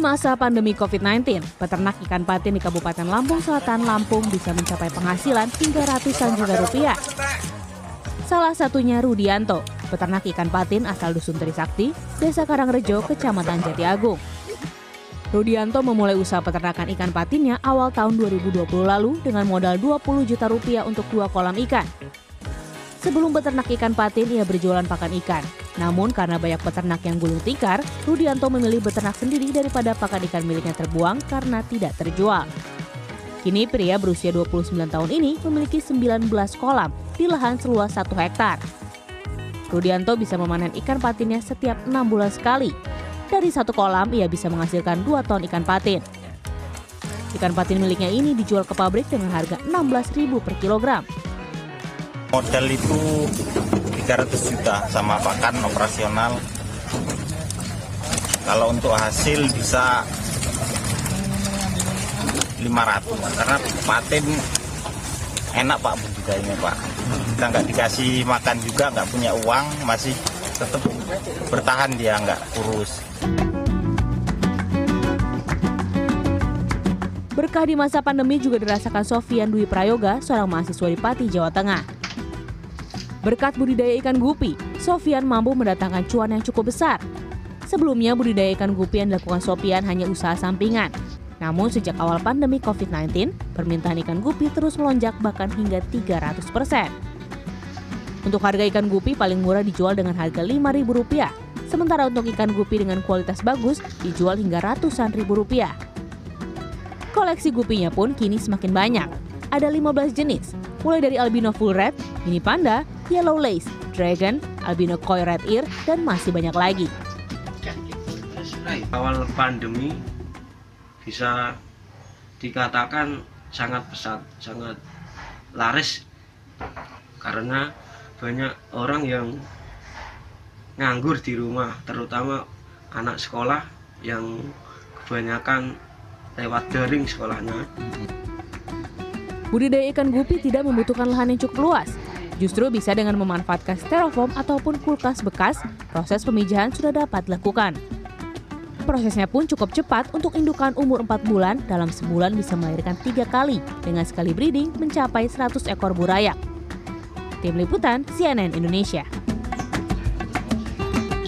masa pandemi COVID-19, peternak ikan patin di Kabupaten Lampung Selatan, Lampung bisa mencapai penghasilan hingga ratusan juta rupiah. Salah satunya Rudianto, peternak ikan patin asal Dusun Trisakti, Desa Karangrejo, Kecamatan Jatiagung. Rudianto memulai usaha peternakan ikan patinnya awal tahun 2020 lalu dengan modal 20 juta rupiah untuk dua kolam ikan. Sebelum beternak ikan patin, ia berjualan pakan ikan. Namun karena banyak peternak yang gulung tikar, Rudianto memilih beternak sendiri daripada pakan ikan miliknya terbuang karena tidak terjual. Kini pria berusia 29 tahun ini memiliki 19 kolam di lahan seluas 1 hektar. Rudianto bisa memanen ikan patinnya setiap 6 bulan sekali. Dari satu kolam, ia bisa menghasilkan 2 ton ikan patin. Ikan patin miliknya ini dijual ke pabrik dengan harga 16.000 per kilogram. Modal itu 300 juta sama pakan operasional. Kalau untuk hasil bisa 500 karena patin enak pak budidayanya pak. Kita nggak dikasih makan juga nggak punya uang masih tetap bertahan dia nggak kurus. Berkah di masa pandemi juga dirasakan Sofian Dwi Prayoga, seorang mahasiswa di Pati, Jawa Tengah. Berkat budidaya ikan gupi, Sofian mampu mendatangkan cuan yang cukup besar. Sebelumnya budidaya ikan gupi yang dilakukan Sofian hanya usaha sampingan. Namun sejak awal pandemi COVID-19, permintaan ikan gupi terus melonjak bahkan hingga 300 persen. Untuk harga ikan gupi paling murah dijual dengan harga Rp5.000, sementara untuk ikan gupi dengan kualitas bagus dijual hingga ratusan ribu rupiah. Koleksi gupinya pun kini semakin banyak. Ada 15 jenis, mulai dari albino full red, mini panda, yellow lace, dragon, albino koi red ear, dan masih banyak lagi. Awal pandemi bisa dikatakan sangat pesat, sangat laris karena banyak orang yang nganggur di rumah, terutama anak sekolah yang kebanyakan lewat daring sekolahnya. Budidaya ikan gupi tidak membutuhkan lahan yang cukup luas. Justru bisa dengan memanfaatkan styrofoam ataupun kulkas bekas, proses pemijahan sudah dapat dilakukan. Prosesnya pun cukup cepat untuk indukan umur 4 bulan dalam sebulan bisa melahirkan tiga kali dengan sekali breeding mencapai 100 ekor burayak. Tim Liputan CNN Indonesia.